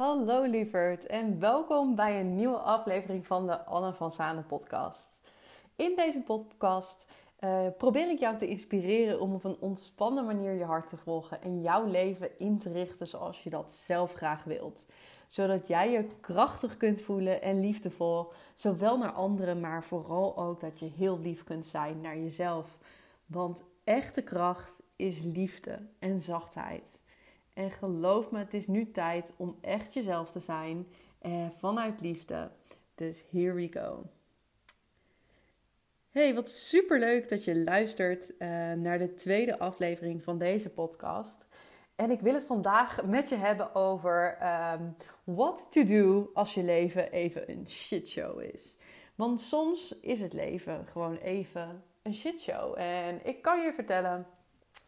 Hallo lieverd en welkom bij een nieuwe aflevering van de Anne van Zanen podcast. In deze podcast uh, probeer ik jou te inspireren om op een ontspannen manier je hart te volgen en jouw leven in te richten zoals je dat zelf graag wilt. Zodat jij je krachtig kunt voelen en liefdevol, zowel naar anderen, maar vooral ook dat je heel lief kunt zijn naar jezelf. Want echte kracht is liefde en zachtheid. En geloof me, het is nu tijd om echt jezelf te zijn eh, vanuit liefde. Dus here we go. Hey, wat super leuk dat je luistert uh, naar de tweede aflevering van deze podcast. En ik wil het vandaag met je hebben over um, what to do als je leven even een shitshow is. Want soms is het leven gewoon even een shitshow. En ik kan je vertellen,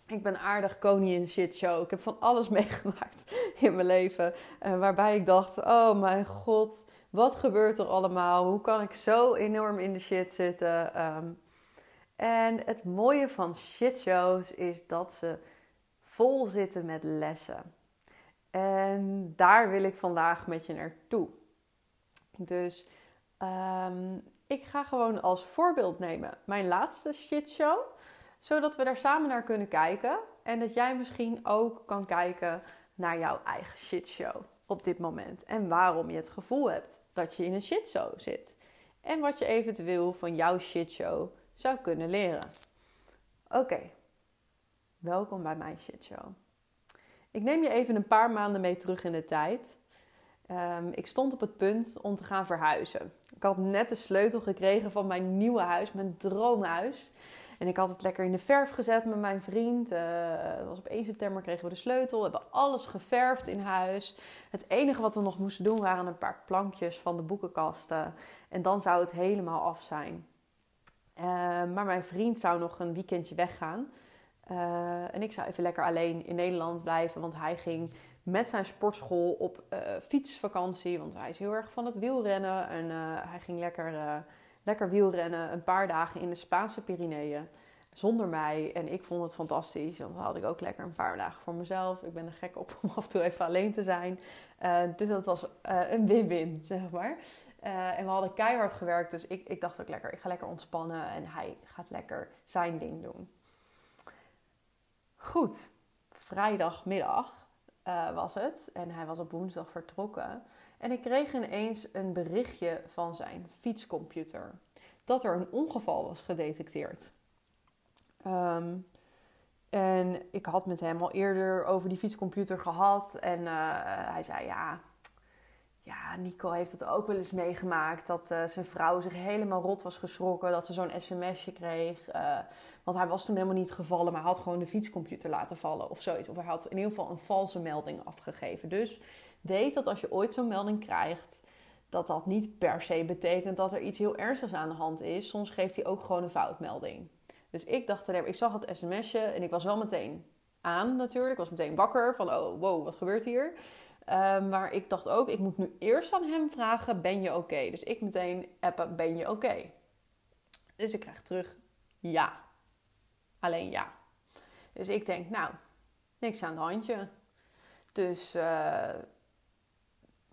ik ben aardig koningin shitshow. Ik heb van alles meegemaakt in mijn leven. Uh, waarbij ik dacht, oh mijn god, wat gebeurt er allemaal? Hoe kan ik zo enorm in de shit zitten? Um, en het mooie van shitshows is dat ze vol zitten met lessen. En daar wil ik vandaag met je naartoe. Dus um, ik ga gewoon als voorbeeld nemen mijn laatste shitshow. Zodat we daar samen naar kunnen kijken. En dat jij misschien ook kan kijken naar jouw eigen shitshow op dit moment. En waarom je het gevoel hebt dat je in een shitshow zit. En wat je eventueel van jouw shitshow zou kunnen leren. Oké, welkom bij mijn shitshow. Ik neem je even een paar maanden mee terug in de tijd. Um, ik stond op het punt om te gaan verhuizen. Ik had net de sleutel gekregen van mijn nieuwe huis, mijn droomhuis. En ik had het lekker in de verf gezet met mijn vriend. Het was op 1 september kregen we de sleutel. We hebben alles geverfd in huis. Het enige wat we nog moesten doen waren een paar plankjes van de boekenkasten. En dan zou het helemaal af zijn. Uh, maar mijn vriend zou nog een weekendje weggaan. Uh, en ik zou even lekker alleen in Nederland blijven. Want hij ging met zijn sportschool op fietsvakantie. Want hij is heel erg van het wielrennen. En hij ging lekker lekker wielrennen, een paar dagen in de Spaanse Pyreneeën. Zonder mij. En ik vond het fantastisch. Dan had ik ook lekker een paar dagen voor mezelf. Ik ben er gek op om af en toe even alleen te zijn. Uh, dus dat was uh, een win-win, zeg maar. Uh, en we hadden keihard gewerkt. Dus ik, ik dacht ook lekker, ik ga lekker ontspannen. En hij gaat lekker zijn ding doen. Goed. Vrijdagmiddag was het. En hij was op woensdag vertrokken. En ik kreeg ineens een berichtje van zijn fietscomputer dat er een ongeval was gedetecteerd. Um, en ik had met hem al eerder over die fietscomputer gehad. En uh, hij zei: Ja, ja, Nico heeft het ook wel eens meegemaakt. Dat uh, zijn vrouw zich helemaal rot was geschrokken. Dat ze zo'n sms'je kreeg. Uh, want hij was toen helemaal niet gevallen, maar had gewoon de fietscomputer laten vallen of zoiets. Of hij had in ieder geval een valse melding afgegeven. Dus weet dat als je ooit zo'n melding krijgt, dat dat niet per se betekent dat er iets heel ernstigs aan de hand is. Soms geeft hij ook gewoon een foutmelding. Dus ik dacht, ik zag het sms'je en ik was wel meteen aan natuurlijk. Ik was meteen wakker van, oh wow, wat gebeurt hier? Um, maar ik dacht ook, ik moet nu eerst aan hem vragen, ben je oké? Dus ik meteen appen, ben je oké? Dus ik krijg terug, ja. Alleen ja. Dus ik denk, nou, niks aan het handje. Dus uh,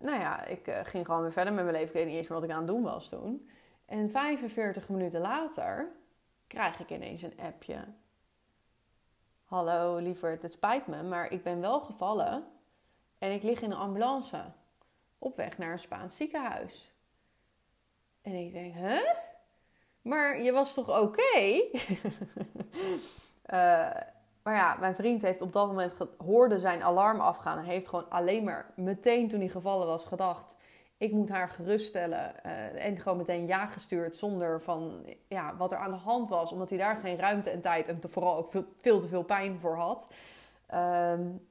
nou ja, ik uh, ging gewoon weer verder met mijn leven. Ik weet niet eens meer wat ik aan het doen was toen. En 45 minuten later krijg ik ineens een appje. Hallo lieverd, het spijt me, maar ik ben wel gevallen. En ik lig in een ambulance. Op weg naar een Spaans ziekenhuis. En ik denk, hè? Huh? Maar je was toch oké? Okay? uh, Maar ja, mijn vriend heeft op dat moment hoorde zijn alarm afgaan. En heeft gewoon alleen maar meteen toen hij gevallen was gedacht... ik moet haar geruststellen. Uh, en gewoon meteen ja gestuurd zonder van ja, wat er aan de hand was. Omdat hij daar geen ruimte en tijd en vooral ook veel, te veel pijn voor had. Um,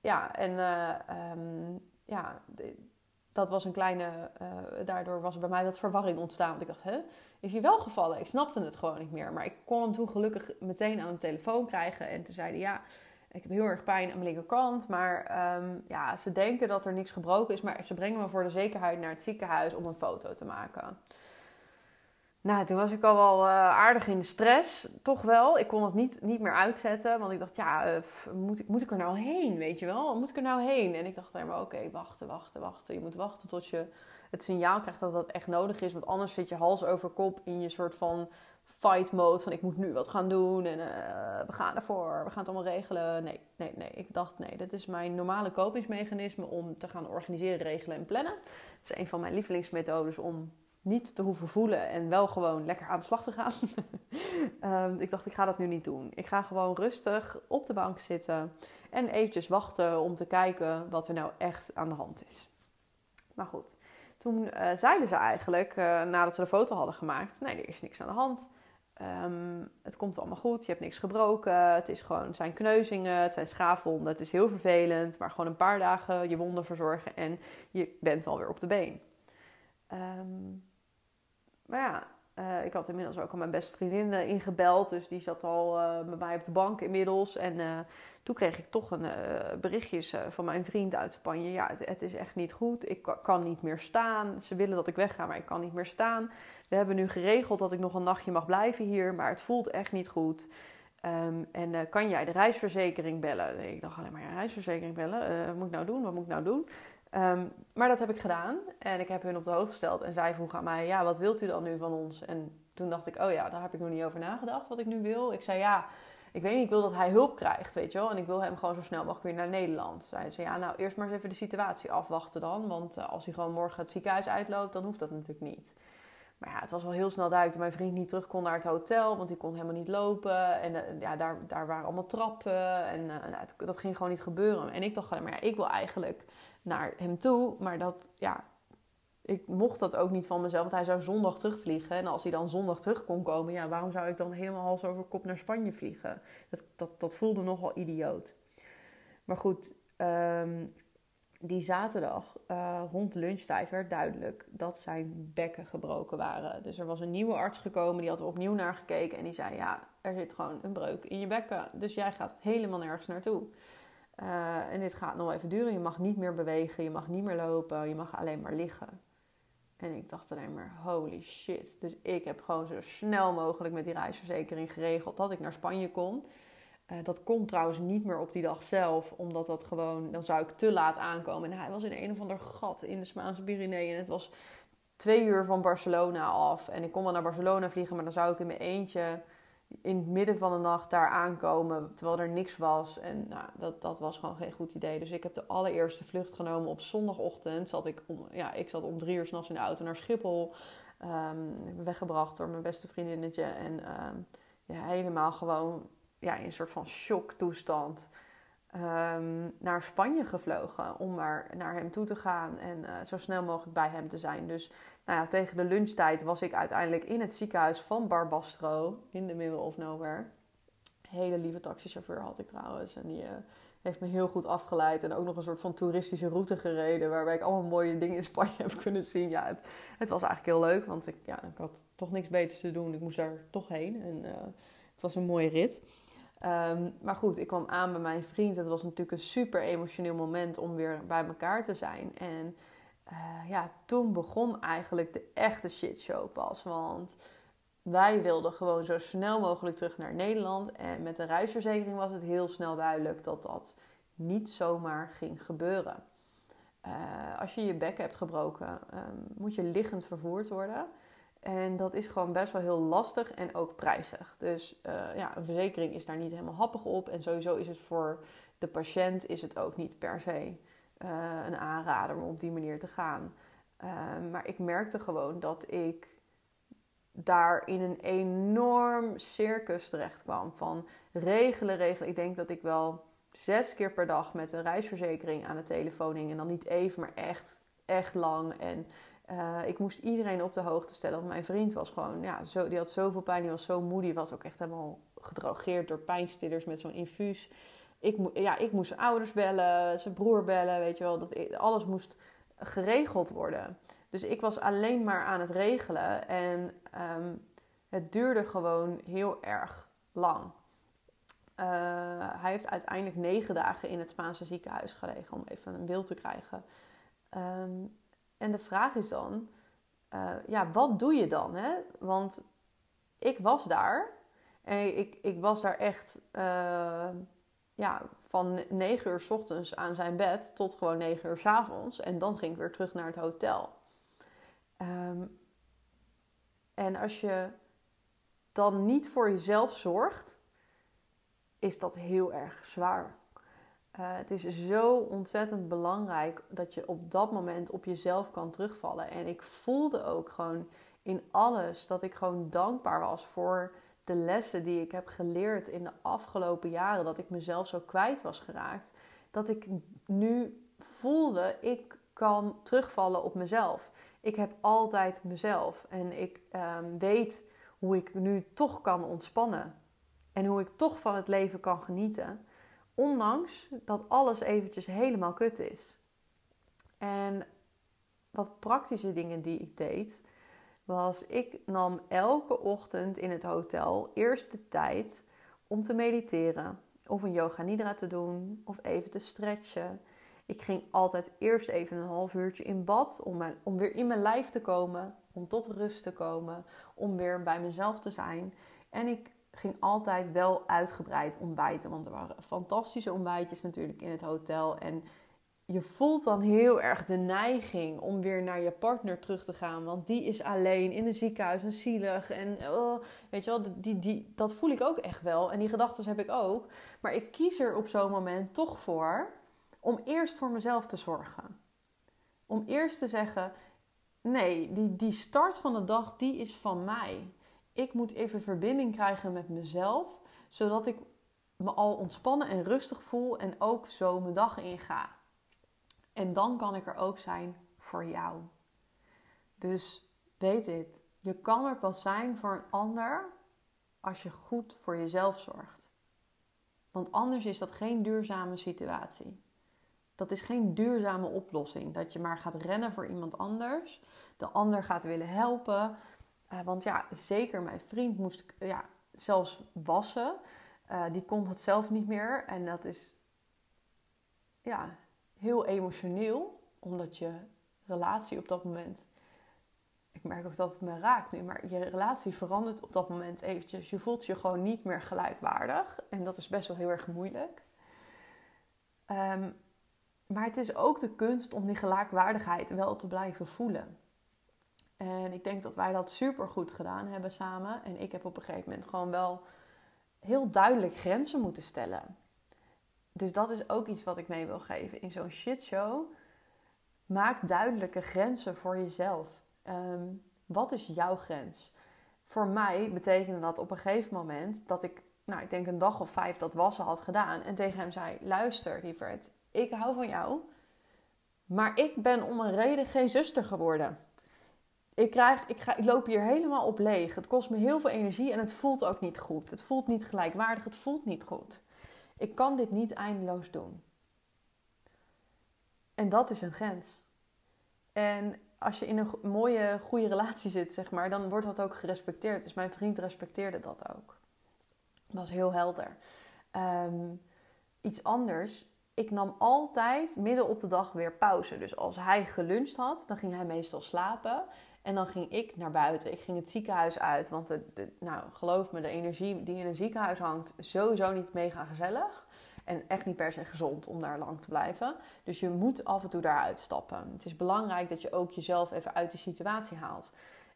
ja, en uh, um, ja, dat was een kleine... Uh, daardoor was er bij mij wat verwarring ontstaan. Want ik dacht, hè? Is hij wel gevallen. Ik snapte het gewoon niet meer. Maar ik kon hem toen gelukkig meteen aan de telefoon krijgen. En toen zei hij, ja, ik heb heel erg pijn aan mijn linkerkant. Maar um, ja, ze denken dat er niks gebroken is. Maar ze brengen me voor de zekerheid naar het ziekenhuis om een foto te maken. Nou, toen was ik al wel uh, aardig in de stress, toch wel. Ik kon het niet, niet meer uitzetten, want ik dacht, ja, uh, moet, ik, moet ik er nou heen, weet je wel? Moet ik er nou heen? En ik dacht maar, oké, wachten, wachten, wachten. Je moet wachten tot je het signaal krijgt dat dat echt nodig is, want anders zit je hals over kop in je soort van fight mode van ik moet nu wat gaan doen en uh, we gaan ervoor, we gaan het allemaal regelen. Nee, nee, nee. Ik dacht, nee, dit is mijn normale kopingsmechanisme om te gaan organiseren, regelen en plannen. Het is een van mijn lievelingsmethodes om niet te hoeven voelen en wel gewoon lekker aan de slag te gaan. um, ik dacht, ik ga dat nu niet doen. Ik ga gewoon rustig op de bank zitten en eventjes wachten om te kijken wat er nou echt aan de hand is. Maar goed, toen uh, zeiden ze eigenlijk, uh, nadat ze de foto hadden gemaakt, nee, er is niks aan de hand. Um, het komt allemaal goed, je hebt niks gebroken. Het, is gewoon, het zijn kneuzingen, het zijn schaafwonden. Het is heel vervelend, maar gewoon een paar dagen je wonden verzorgen en je bent wel weer op de been. Um, maar ja, uh, ik had inmiddels ook al mijn beste vriendin ingebeld. Dus die zat al bij mij op de bank inmiddels. En toen kreeg ik toch een berichtjes van mijn vriend uit Spanje. Ja, het, is echt niet goed. Ik kan niet meer staan. Ze willen dat ik wegga, maar ik kan niet meer staan. We hebben nu geregeld dat ik nog een nachtje mag blijven hier. Maar het voelt echt niet goed. Um, en kan jij de reisverzekering bellen? Ik dacht alleen maar, ja, reisverzekering bellen? wat moet ik nou doen? Wat moet ik nou doen? Um, maar dat heb ik gedaan en ik heb hun op de hoogte gesteld. En zij vroeg aan mij, ja, wat wilt u dan nu van ons? En toen dacht ik, oh ja, daar heb ik nog niet over nagedacht wat ik nu wil. Ik zei, ja, ik weet niet, ik wil dat hij hulp krijgt, weet je wel. En ik wil hem gewoon zo snel mogelijk weer naar Nederland. Zei, ja, nou, eerst maar eens even de situatie afwachten dan. Want uh, als hij gewoon morgen het ziekenhuis uitloopt, dan hoeft dat natuurlijk niet. Maar ja, het was wel heel snel duidelijk dat mijn vriend niet terug kon naar het hotel. Want hij kon helemaal niet lopen. En uh, ja, daar, daar waren allemaal trappen. En uh, nou, dat ging gewoon niet gebeuren. En ik dacht maar ja, ik wil eigenlijk naar hem toe. Maar dat, ja, ik mocht dat ook niet van mezelf, want hij zou zondag terugvliegen. En als hij dan zondag terug kon komen, ja, waarom zou ik dan helemaal hals over kop naar Spanje vliegen? Dat, dat, dat voelde nogal idioot. Maar goed, um, die zaterdag uh, rond lunchtijd werd duidelijk dat zijn bekken gebroken waren. Dus er was een nieuwe arts gekomen, die had er opnieuw naar gekeken en die zei: Ja, er zit gewoon een breuk in je bekken. Dus jij gaat helemaal nergens naartoe. Uh, en dit gaat nog even duren. Je mag niet meer bewegen, je mag niet meer lopen, je mag alleen maar liggen. En ik dacht alleen maar, holy shit. Dus ik heb gewoon zo snel mogelijk met die reisverzekering geregeld dat ik naar Spanje kon. Uh, dat kon trouwens niet meer op die dag zelf, omdat dat gewoon, dan zou ik te laat aankomen. En hij was in een of ander gat in de Spaanse Pyreneeën. En het was twee uur van Barcelona af. En ik kon wel naar Barcelona vliegen, maar dan zou ik in mijn eentje in het midden van de nacht daar aankomen terwijl er niks was. En nou, dat, dat was gewoon geen goed idee. Dus ik heb de allereerste vlucht genomen op zondagochtend. Zat ik, om, ja, ik zat om drie uur s'nachts in de auto naar Schiphol. Um, weggebracht door mijn beste vriendinnetje. En um, ja, helemaal gewoon ja, in een soort van shocktoestand. Um, naar Spanje gevlogen om maar naar hem toe te gaan en uh, zo snel mogelijk bij hem te zijn. Dus nou ja, tegen de lunchtijd was ik uiteindelijk in het ziekenhuis van Barbastro in de middle of nowhere. Hele lieve taxichauffeur had ik trouwens. En die uh, heeft me heel goed afgeleid. En ook nog een soort van toeristische route gereden. Waarbij ik allemaal mooie dingen in Spanje heb kunnen zien. Ja, het, het was eigenlijk heel leuk. Want ik, ja, ik had toch niks beters te doen. Ik moest daar toch heen. En uh, het was een mooie rit. Um, maar goed, ik kwam aan bij mijn vriend. Het was natuurlijk een super emotioneel moment om weer bij elkaar te zijn. En uh, ja, toen begon eigenlijk de echte shitshow pas. Want wij wilden gewoon zo snel mogelijk terug naar Nederland. En met de reisverzekering was het heel snel duidelijk dat dat niet zomaar ging gebeuren. Uh, als je je bek hebt gebroken, um, moet je liggend vervoerd worden. En dat is gewoon best wel heel lastig en ook prijzig. Dus uh, ja, een verzekering is daar niet helemaal happig op. En sowieso is het voor de patiënt is het ook niet per se uh, een aanrader om op die manier te gaan. Uh, maar ik merkte gewoon dat ik daar in een enorm circus terecht kwam. Van regelen, regelen. Ik denk dat ik wel zes keer per dag met een reisverzekering aan de telefoon hing. En dan niet even, maar echt, echt lang. En uh, ik moest iedereen op de hoogte stellen. Want mijn vriend was gewoon, ja, zo, die had zoveel pijn. Die was zo moe. Die was ook echt helemaal gedrogeerd door pijnstillers met zo'n infuus ik, ja, ik moest zijn ouders bellen, zijn broer bellen, weet je wel. Dat, alles moest geregeld worden. Dus ik was alleen maar aan het regelen en um, het duurde gewoon heel erg lang. Uh, hij heeft uiteindelijk negen dagen in het Spaanse ziekenhuis gelegen om even een beeld te krijgen. Um, en de vraag is dan: uh, ja, wat doe je dan? Hè? Want ik was daar en ik, ik was daar echt uh, ja, van 9 uur s ochtends aan zijn bed tot gewoon 9 uur s avonds. En dan ging ik weer terug naar het hotel. Um, en als je dan niet voor jezelf zorgt, is dat heel erg zwaar. Uh, het is zo ontzettend belangrijk dat je op dat moment op jezelf kan terugvallen. En ik voelde ook gewoon in alles dat ik gewoon dankbaar was voor de lessen die ik heb geleerd in de afgelopen jaren. Dat ik mezelf zo kwijt was geraakt. Dat ik nu voelde, ik kan terugvallen op mezelf. Ik heb altijd mezelf. En ik um, weet hoe ik nu toch kan ontspannen. En hoe ik toch van het leven kan genieten. Ondanks dat alles eventjes helemaal kut is. En wat praktische dingen die ik deed, was ik nam elke ochtend in het hotel eerst de tijd om te mediteren. Of een yoga nidra te doen, of even te stretchen. Ik ging altijd eerst even een half uurtje in bad om, mijn, om weer in mijn lijf te komen, om tot rust te komen, om weer bij mezelf te zijn. En ik ging altijd wel uitgebreid ontbijten, want er waren fantastische ontbijtjes natuurlijk in het hotel. En je voelt dan heel erg de neiging om weer naar je partner terug te gaan. Want die is alleen in een ziekenhuis en zielig. En oh, weet je wel, die, die, dat voel ik ook echt wel. En die gedachten heb ik ook. Maar ik kies er op zo'n moment toch voor om eerst voor mezelf te zorgen. Om eerst te zeggen: nee, die, die start van de dag, die is van mij. Ik moet even verbinding krijgen met mezelf, zodat ik me al ontspannen en rustig voel en ook zo mijn dag inga. En dan kan ik er ook zijn voor jou. Dus weet dit, je kan er pas zijn voor een ander als je goed voor jezelf zorgt. Want anders is dat geen duurzame situatie. Dat is geen duurzame oplossing. Dat je maar gaat rennen voor iemand anders. De ander gaat willen helpen. Uh, want ja, zeker mijn vriend moest ja, zelfs wassen. Uh, die kon dat zelf niet meer. En dat is ja, heel emotioneel. Omdat je relatie op dat moment... Ik merk ook dat het me raakt nu. Maar je relatie verandert op dat moment eventjes. Je voelt je gewoon niet meer gelijkwaardig. En dat is best wel heel erg moeilijk. Um, maar het is ook de kunst om die gelijkwaardigheid wel te blijven voelen. En ik denk dat wij dat super goed gedaan hebben samen. En ik heb op een gegeven moment gewoon wel heel duidelijk grenzen moeten stellen. Dus dat is ook iets wat ik mee wil geven in zo'n shitshow. Maak duidelijke grenzen voor jezelf. Ehm, wat is jouw grens? Voor mij betekende dat op een gegeven moment dat ik, nou, ik denk een dag of vijf dat wassen had gedaan. En tegen hem zei: Luister, lieverd, ik hou van jou. Maar ik ben om een reden geen zuster geworden. Ik, krijg, ik, ga, ik loop hier helemaal op leeg. Het kost me heel veel energie en het voelt ook niet goed. Het voelt niet gelijkwaardig, het voelt niet goed. Ik kan dit niet eindeloos doen. En dat is een grens. En als je in een mooie, goede relatie zit, zeg maar, dan wordt dat ook gerespecteerd. Dus mijn vriend respecteerde dat ook. Dat was heel helder. Um, iets anders ik nam altijd midden op de dag weer pauze. Dus als hij geluncht had, dan ging hij meestal slapen. En dan ging ik naar buiten. Ik ging het ziekenhuis uit. Want nou, geloof me, de energie die in een ziekenhuis hangt, sowieso niet mega gezellig. En echt niet per se gezond om daar lang te blijven. Dus je moet af en toe daaruit stappen. Het is belangrijk dat je ook jezelf even uit de situatie haalt.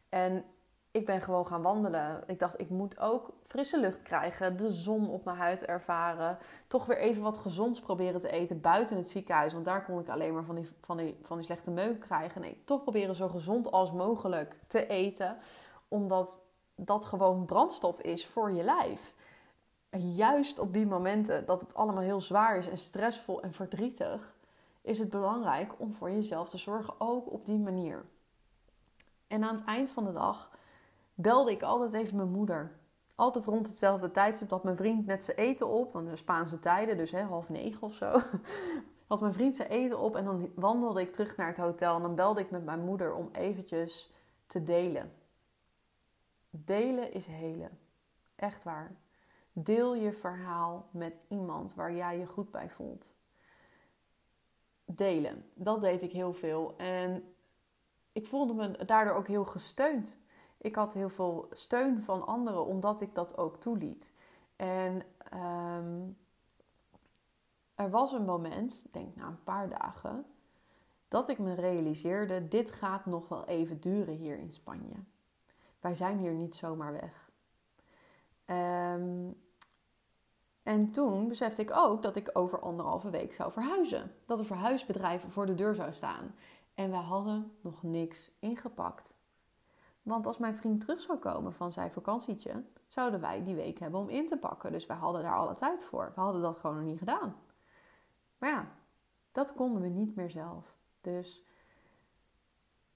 En ik ben gewoon gaan wandelen. Ik dacht, ik moet ook frisse lucht krijgen, de zon op mijn huid ervaren. Toch weer even wat gezonds proberen te eten buiten het ziekenhuis. Want daar kon ik alleen maar van die, van die, van die slechte meuk krijgen. Nee, toch proberen zo gezond als mogelijk te eten. Omdat dat gewoon brandstof is voor je lijf. Juist op die momenten dat het allemaal heel zwaar is en stressvol en verdrietig, is het belangrijk om voor jezelf te zorgen, ook op die manier. En aan het eind van de dag belde ik altijd even mijn moeder. Altijd rond hetzelfde tijdstip dat mijn vriend net zijn eten op, want de Spaanse tijden, dus hè, half negen of zo. Had mijn vriend zijn eten op en dan wandelde ik terug naar het hotel en dan belde ik met mijn moeder om eventjes te delen. Delen is helen. Echt waar. Deel je verhaal met iemand waar jij je goed bij voelt. Delen. Dat deed ik heel veel. En ik voelde me daardoor ook heel gesteund. Ik had heel veel steun van anderen omdat ik dat ook toeliet. En ehm, er was een moment, denk na een paar dagen, dat ik me realiseerde: dit gaat nog wel even duren hier in Spanje. Wij zijn hier niet zomaar weg. Um, en toen besefte ik ook dat ik over anderhalve week zou verhuizen. Dat een verhuisbedrijf voor de deur zou staan. En we hadden nog niks ingepakt. Want als mijn vriend terug zou komen van zijn vakantietje, zouden wij die week hebben om in te pakken. Dus wij hadden daar alle tijd voor. We hadden dat gewoon nog niet gedaan. Maar ja, dat konden we niet meer zelf. Dus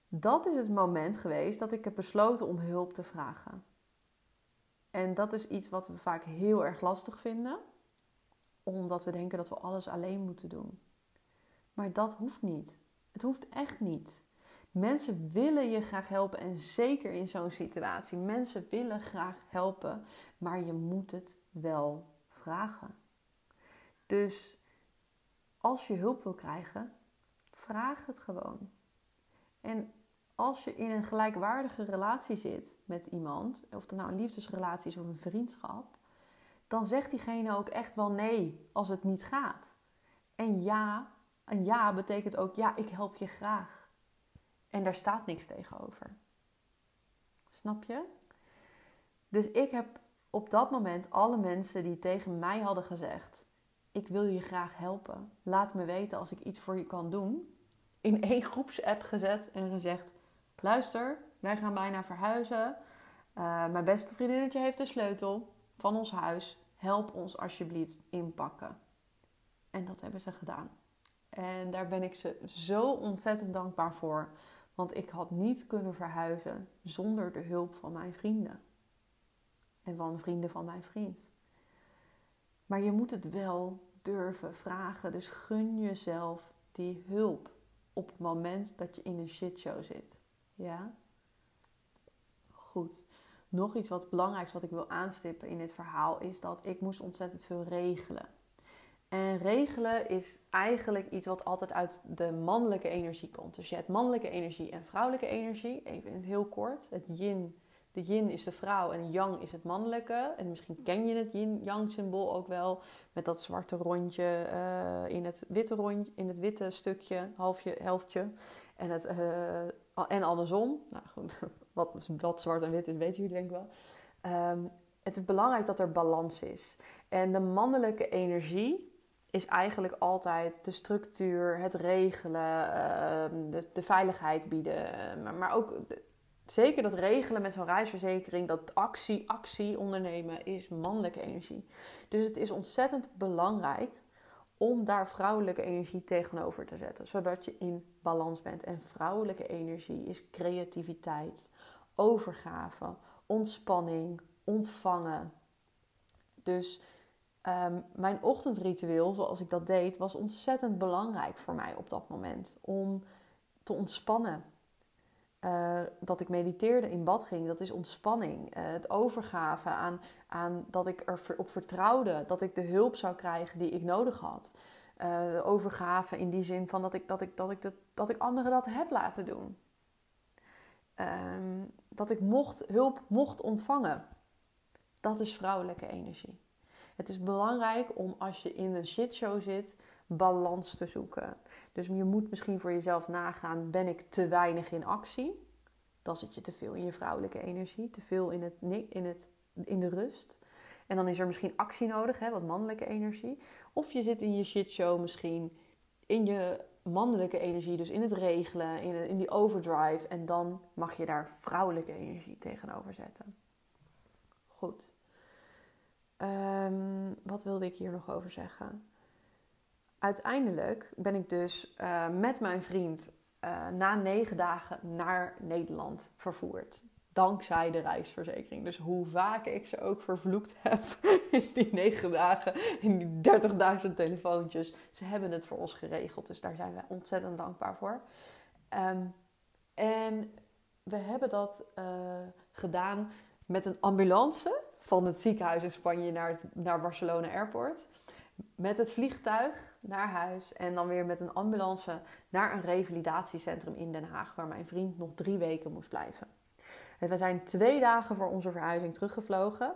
dat is het moment geweest dat ik heb besloten om hulp te vragen. En dat is iets wat we vaak heel erg lastig vinden, omdat we denken dat we alles alleen moeten doen. Maar dat hoeft niet. Het hoeft echt niet. Mensen willen je graag helpen en zeker in zo'n situatie. Mensen willen graag helpen, maar je moet het wel vragen. Dus als je hulp wil krijgen, vraag het gewoon. En als je in een gelijkwaardige relatie zit met iemand, of het nou een liefdesrelatie is of een vriendschap, dan zegt diegene ook echt wel nee als het niet gaat. En ja, een ja betekent ook ja, ik help je graag. En daar staat niks tegenover. Snap je? Dus ik heb op dat moment alle mensen die tegen mij hadden gezegd: Ik wil je graag helpen. Laat me weten als ik iets voor je kan doen. In één groepsapp gezet en gezegd: Luister, wij gaan bijna verhuizen. Uh, mijn beste vriendinnetje heeft de sleutel van ons huis. Help ons alsjeblieft inpakken. En dat hebben ze gedaan. En daar ben ik ze zo ontzettend dankbaar voor. Want ik had niet kunnen verhuizen zonder de hulp van mijn vrienden. En van vrienden van mijn vriend. Maar je moet het wel durven vragen. Dus gun jezelf die hulp op het moment dat je in een shitshow zit. Ja? Goed. Nog iets wat belangrijks wat ik wil aanstippen in dit verhaal is dat ik moest ontzettend veel regelen. En regelen is eigenlijk iets wat altijd uit de mannelijke energie komt. Dus je hebt mannelijke energie en vrouwelijke energie. Even in heel kort. Het yin, de yin is de vrouw en yang is het mannelijke. En misschien ken je het yin-yang symbool ook wel. Met dat zwarte rondje uh, in, het witte rondje, in het witte stukje, halfje, helftje. En, het, uh, en andersom. Nou goed, wat, wat zwart en wit is, weten jullie denk ik wel. Um, het is belangrijk dat er balans is. En de mannelijke energie is eigenlijk altijd de structuur, het regelen, ehm, de, veiligheid bieden. Maar, maar ook zeker dat regelen met zo'n reisverzekering, dat actie, actie ondernemen, is mannelijke energie. Dus het is ontzettend belangrijk om daar vrouwelijke energie tegenover te zetten, zodat je in balans bent. En vrouwelijke energie is creativiteit, overgave, ontspanning, ontvangen. Dus Ehm, mijn ochtendritueel, zoals ik dat deed, was ontzettend belangrijk voor mij op dat moment. Om te ontspannen. Uh, dat ik mediteerde, in bad ging, dat is ontspanning. Uh, het overgaven aan, aan dat ik erop vertrouwde dat ik de hulp zou krijgen die ik nodig had. Uh, overgave in die zin van dat ik, dat, ik, dat, ik dat, ik anderen dat heb laten doen. Um, dat ik mocht, hulp mocht ontvangen. Dat is vrouwelijke energie. Het is belangrijk om als je in een shitshow zit, balans te zoeken. Dus je moet misschien voor jezelf nagaan: ben ik te weinig in actie? Dan zit je te veel in je vrouwelijke energie, te veel in, het, in, het, in de rust. En dan is er misschien actie nodig, hè, wat mannelijke energie. Of je zit in je shitshow misschien in je mannelijke energie, dus in het regelen, in, in die overdrive. En dan mag je daar vrouwelijke energie tegenover zetten. Goed. Um, wat wilde ik hier nog over zeggen? Uiteindelijk ben ik dus uh, met mijn vriend uh, na negen dagen naar Nederland vervoerd. Dankzij de reisverzekering. Dus hoe vaak ik ze ook vervloekt heb in die negen dagen, in die 30.000 telefoontjes. Ze hebben het voor ons geregeld. Dus daar zijn we ontzettend dankbaar voor. Um, en we hebben dat uh, gedaan met een ambulance van het ziekenhuis in Spanje naar, naar Barcelona Airport. met het vliegtuig naar huis en dan weer met een ambulance naar een revalidatiecentrum in Den Haag, waar mijn vriend nog drie weken moest blijven. En we zijn twee dagen voor onze verhuizing teruggevlogen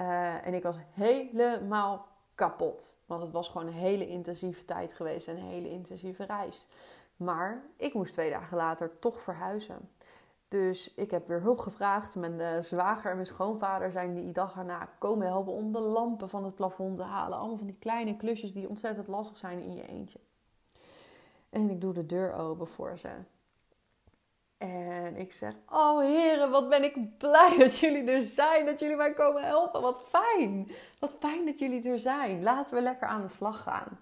uh, en ik was helemaal kapot, want het was gewoon een hele intensieve tijd geweest en een hele intensieve reis. Maar ik moest twee dagen later toch verhuizen. Dus ik heb weer hulp gevraagd. Mijn uh, zwager en mijn schoonvader zijn die dag erna komen helpen om de lampen van het plafond te halen. Allemaal van die kleine klusjes die ontzettend lastig zijn in je eentje. En ik doe de deur open voor ze. En ik zeg: Oh heren, wat ben ik blij dat jullie er zijn. Dat jullie mij komen helpen. Wat fijn. Wat fijn dat jullie er zijn. Laten we lekker aan de slag gaan.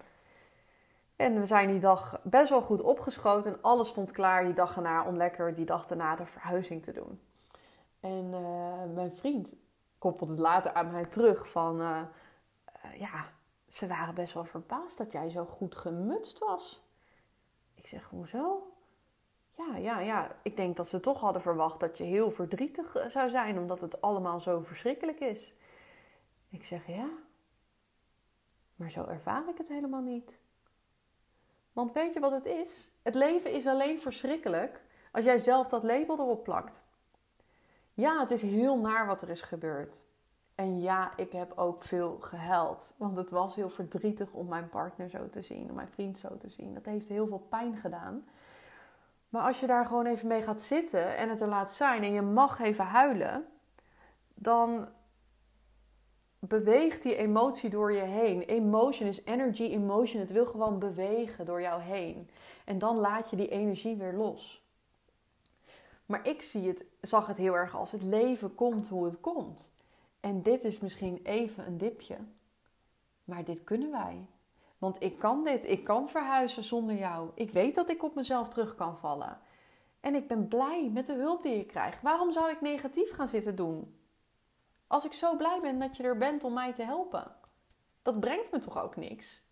En we zijn die dag best wel goed opgeschoten. En alles stond klaar die dag erna om lekker die dag daarna de verhuizing te doen. En uh, mijn vriend koppelt het later aan mij terug van... Uh, uh, ja, ze waren best wel verbaasd dat jij zo goed gemutst was. Ik zeg, hoezo? Ja, ja, ja. Ik denk dat ze toch hadden verwacht dat je heel verdrietig zou zijn... omdat het allemaal zo verschrikkelijk is. Ik zeg, ja. Maar zo ervaar ik het helemaal niet. Want weet je wat het is? Het leven is alleen verschrikkelijk als jij zelf dat label erop plakt. Ja, het is heel naar wat er is gebeurd. En ja, ik heb ook veel gehuild. Want het was heel verdrietig om mijn partner zo te zien, om mijn vriend zo te zien. Dat heeft heel veel pijn gedaan. Maar als je daar gewoon even mee gaat zitten en het er laat zijn en je mag even huilen, dan beweegt die emotie door je heen. Emotion is energy, emotion. Het wil gewoon bewegen door jou heen. En dan laat je die energie weer los. Maar ik zie het, zag het heel erg als het leven komt hoe het komt. En dit is misschien even een dipje. Maar dit kunnen wij. Want ik kan dit. Ik kan verhuizen zonder jou. Ik weet dat ik op mezelf terug kan vallen. En ik ben blij met de hulp die ik krijg. Waarom zou ik negatief gaan zitten doen? Als ik zo blij ben dat je er bent om mij te helpen. Dat brengt me toch ook niks.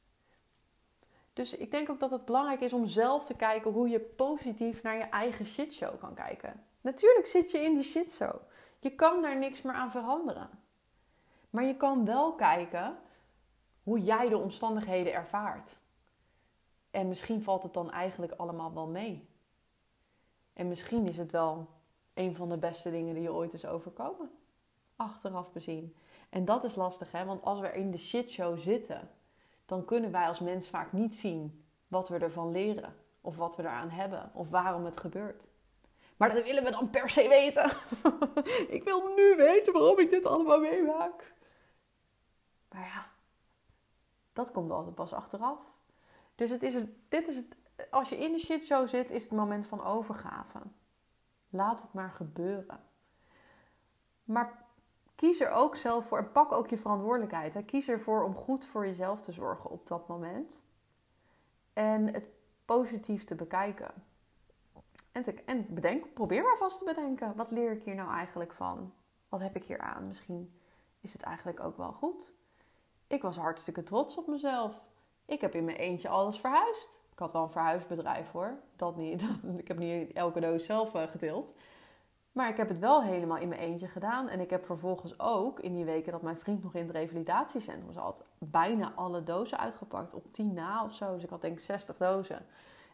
Dus ik denk ook dat het belangrijk is om zelf te kijken hoe je positief naar je eigen shitshow kan kijken. Natuurlijk zit je in die shitshow. Je kan daar niks meer aan veranderen. Maar je kan wel kijken hoe jij de omstandigheden ervaart. En misschien valt het dan eigenlijk allemaal wel mee. En misschien is het wel een van de beste dingen die je ooit is overkomen achteraf bezien. En dat is lastig, hè? want als we in de shitshow zitten, dan kunnen wij als mens vaak niet zien wat we ervan leren, of wat we eraan hebben, of waarom het gebeurt. Maar dat willen we dan per se weten. ik wil nu weten waarom ik dit allemaal meemaak. Maar ja, dat komt altijd pas achteraf. Dus het is het, dit is het, als je in de shitshow zit, is het moment van overgave. Laat het maar gebeuren. Maar kies er ook zelf voor en pak ook je verantwoordelijkheid. Kies ervoor om goed voor jezelf te zorgen op dat moment. En het positief te bekijken. En, en bedenk, probeer maar vast te bedenken. Wat leer ik hier nou eigenlijk van? Wat heb ik hier aan? Misschien is het eigenlijk ook wel goed. Ik was hartstikke trots op mezelf. Ik heb in mijn eentje alles verhuisd. Ik had wel een verhuisbedrijf hoor. Dat niet. ik heb niet elke doos zelf uh, getild. Maar ik heb het wel helemaal in mijn eentje gedaan. En ik heb vervolgens ook in die weken dat mijn vriend nog in het revalidatiecentrum zat, bijna alle dozen uitgepakt. Op 10 na of zo. Dus ik had denk ik 60 dozen.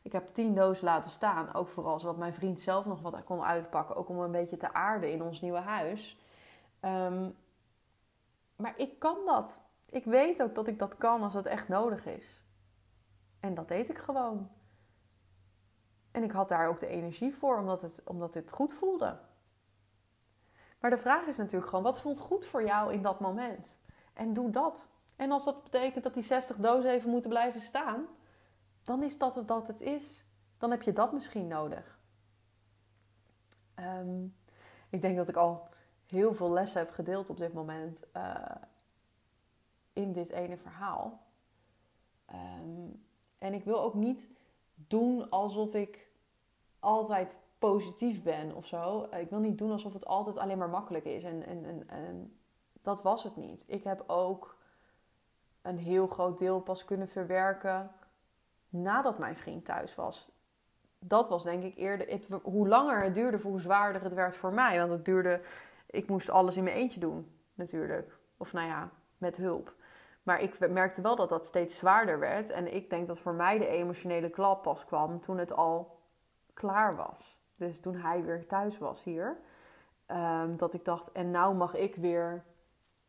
Ik heb 10 dozen laten staan. Ook vooral zodat mijn vriend zelf nog wat kon uitpakken. Ook om een beetje te aarden in ons nieuwe huis. Um, maar ik kan dat. Ik weet ook dat ik dat kan als het echt nodig is. En dat deed ik gewoon. En ik had daar ook de energie voor, omdat het, omdat het goed voelde. Maar de vraag is natuurlijk gewoon, wat voelt goed voor jou in dat moment? En doe dat. En als dat betekent dat die 60 dozen even moeten blijven staan, dan is dat het dat het is. Dan heb je dat misschien nodig. Ehm, ik denk dat ik al heel veel lessen heb gedeeld op dit moment uh, in dit ene verhaal. Ehm, en ik wil ook niet doen alsof ik altijd positief ben of zo. Ik wil niet doen alsof het altijd alleen maar makkelijk is. En, en, en, dat was het niet. Ik heb ook een heel groot deel pas kunnen verwerken nadat mijn vriend thuis was. Dat was denk ik eerder. Hoe langer het duurde, hoe zwaarder het werd voor mij. Want het duurde. Ik moest alles in mijn eentje doen, natuurlijk. Of nou ja, met hulp. Maar ik merkte wel dat dat steeds zwaarder werd. En ik denk dat voor mij de emotionele klap pas kwam toen het al klaar was. Dus toen hij weer thuis was hier. Ehm, dat ik dacht, en nou mag ik weer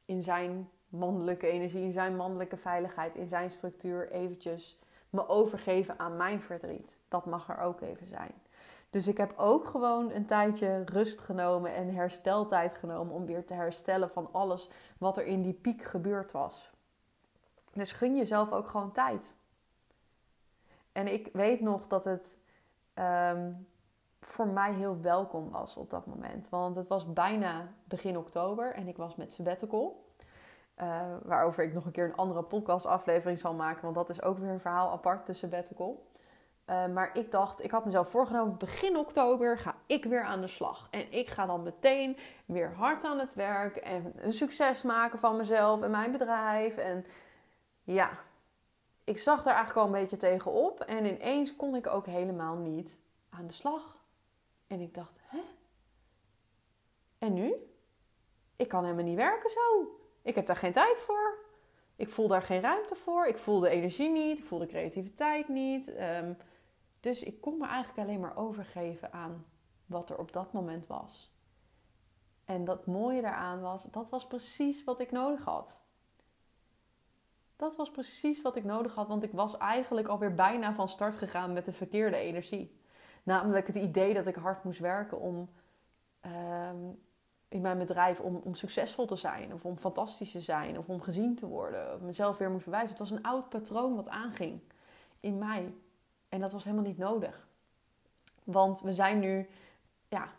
in zijn mannelijke energie, in zijn mannelijke veiligheid, in zijn structuur eventjes me overgeven aan mijn verdriet. Dat mag er ook even zijn. Dus ik heb ook gewoon een tijdje rust genomen en hersteltijd genomen om weer te herstellen van alles wat er in die piek gebeurd was. Dus gun jezelf ook gewoon tijd. En ik weet nog dat het ehm, voor mij heel welkom was op dat moment. Want het was bijna begin oktober en ik was met sabbatical. Uh, waarover ik nog een keer een andere podcastaflevering zal maken. Want dat is ook weer een verhaal apart, de sabbatical. Uh, maar ik dacht, ik had mezelf voorgenomen, begin oktober ga ik weer aan de slag. En ik ga dan meteen weer hard aan het werk en een succes maken van mezelf en mijn bedrijf. En ja, ik zag daar eigenlijk al een beetje tegenop. En ineens kon ik ook helemaal niet aan de slag. En ik dacht, hè? En nu? Ik kan helemaal niet werken zo. Ik heb daar geen tijd voor. Ik voel daar geen ruimte voor. Ik voel de energie niet. Ik voel de creativiteit niet. Ehm, dus ik kon me eigenlijk alleen maar overgeven aan wat er op dat moment was. En dat mooie daaraan was, dat was precies wat ik nodig had. Dat was precies wat ik nodig had, want ik was eigenlijk alweer bijna van start gegaan met de verkeerde energie. Namelijk het idee dat ik hard moest werken om ehm, in mijn bedrijf om, om succesvol te zijn, of om fantastisch te zijn, of om gezien te worden, of mezelf weer moest bewijzen. Het was een oud patroon wat aanging in mij. En dat was helemaal niet nodig. Want we zijn nu ja,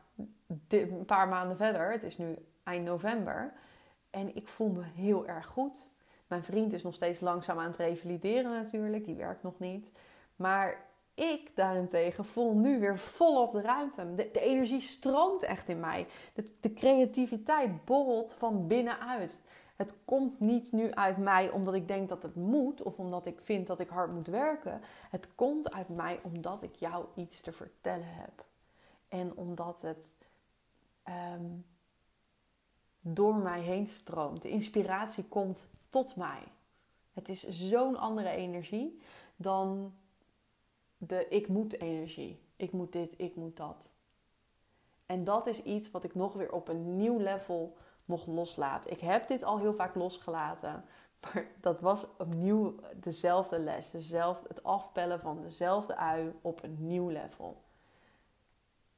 een paar maanden verder. Het is nu eind november. En ik voel me heel erg goed. Mijn vriend is nog steeds langzaam aan het revalideren natuurlijk. Die werkt nog niet. Maar ik daarentegen voel nu weer volop de ruimte. De, energie stroomt echt in mij. De, de, creativiteit borrelt van binnenuit. Het komt niet nu uit mij omdat ik denk dat het moet of omdat ik vind dat ik hard moet werken. Het komt uit mij omdat ik jou iets te vertellen heb. En omdat het ehm, door mij heen stroomt. De inspiratie komt tot mij. Het is zo'n andere energie dan de ik moet energie. Ik moet dit, ik moet dat. En dat is iets wat ik nog weer op een nieuw level mocht loslaten. Ik heb dit al heel vaak losgelaten. Maar dat was opnieuw dezelfde les. Dezelfde, het afpellen van dezelfde ui op een nieuw level.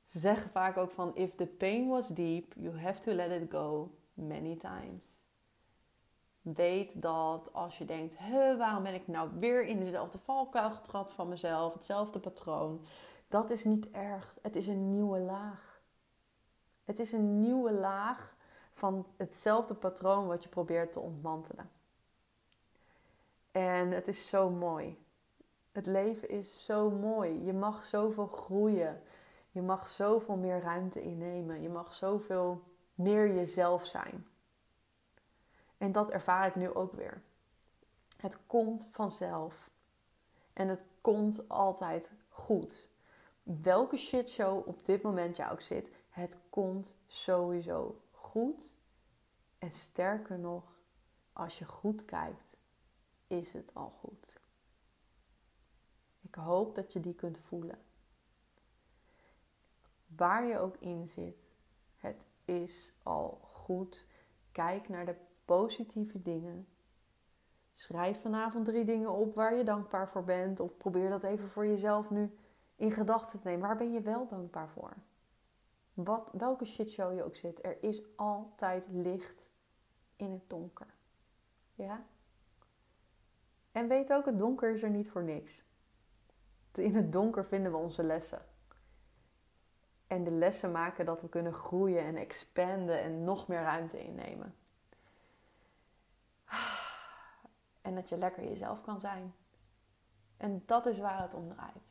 Ze zeggen vaak ook van: If the pain was deep, you have to let it go many times. Weet dat als je denkt, waarom ben ik nou weer in dezelfde valkuil getrapt van mezelf, hetzelfde patroon, dat is niet erg. Het is een nieuwe laag. Het is een nieuwe laag van hetzelfde patroon wat je probeert te ontmantelen. En het is zo mooi. Het leven is zo mooi. Je mag zoveel groeien. Je mag zoveel meer ruimte innemen. Je mag zoveel meer jezelf zijn. En dat ervaar ik nu ook weer. Het komt vanzelf. En het komt altijd goed. Welke shitshow op dit moment jou ook zit, het komt sowieso goed. En sterker nog, als je goed kijkt, is het al goed. Ik hoop dat je die kunt voelen. Waar je ook in zit, het is al goed. Kijk naar de positieve dingen. Schrijf vanavond drie dingen op waar je dankbaar voor bent. Of probeer dat even voor jezelf nu in gedachten te nemen. Waar ben je wel dankbaar voor? Wat, welke shitshow je ook zit, er is altijd licht in het donker. Ja? En weet ook, het donker is er niet voor niks. In het donker vinden we onze lessen. En de lessen maken dat we kunnen groeien en expanden en nog meer ruimte innemen. En dat je lekker jezelf kan zijn. En dat is waar het om draait.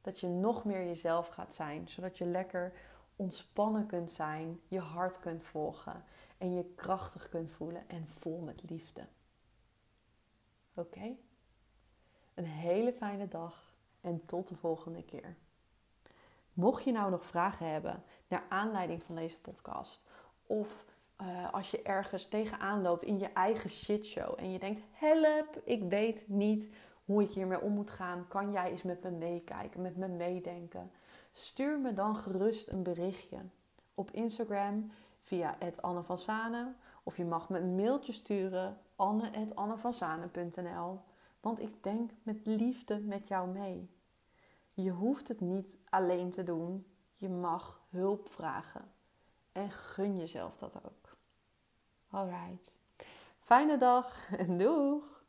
Dat je nog meer jezelf gaat zijn, zodat je lekker ontspannen kunt zijn, je hart kunt volgen en je krachtig kunt voelen en vol met liefde. Oké? Een hele fijne dag en tot de volgende keer. Mocht je nou nog vragen hebben naar aanleiding van deze podcast of eh, als je ergens tegenaan loopt in je eigen shitshow en je denkt: help, ik weet niet hoe ik hiermee om moet gaan. Kan jij eens met me meekijken, met me meedenken? Stuur me dan gerust een berichtje op Instagram via Anne van. Of je mag me een mailtje sturen, anne.annevanzanen.nl. Want ik denk met liefde met jou mee. Je hoeft het niet alleen te doen. Je mag hulp vragen. En gun jezelf dat ook. Alright. Fijne dag en doeg!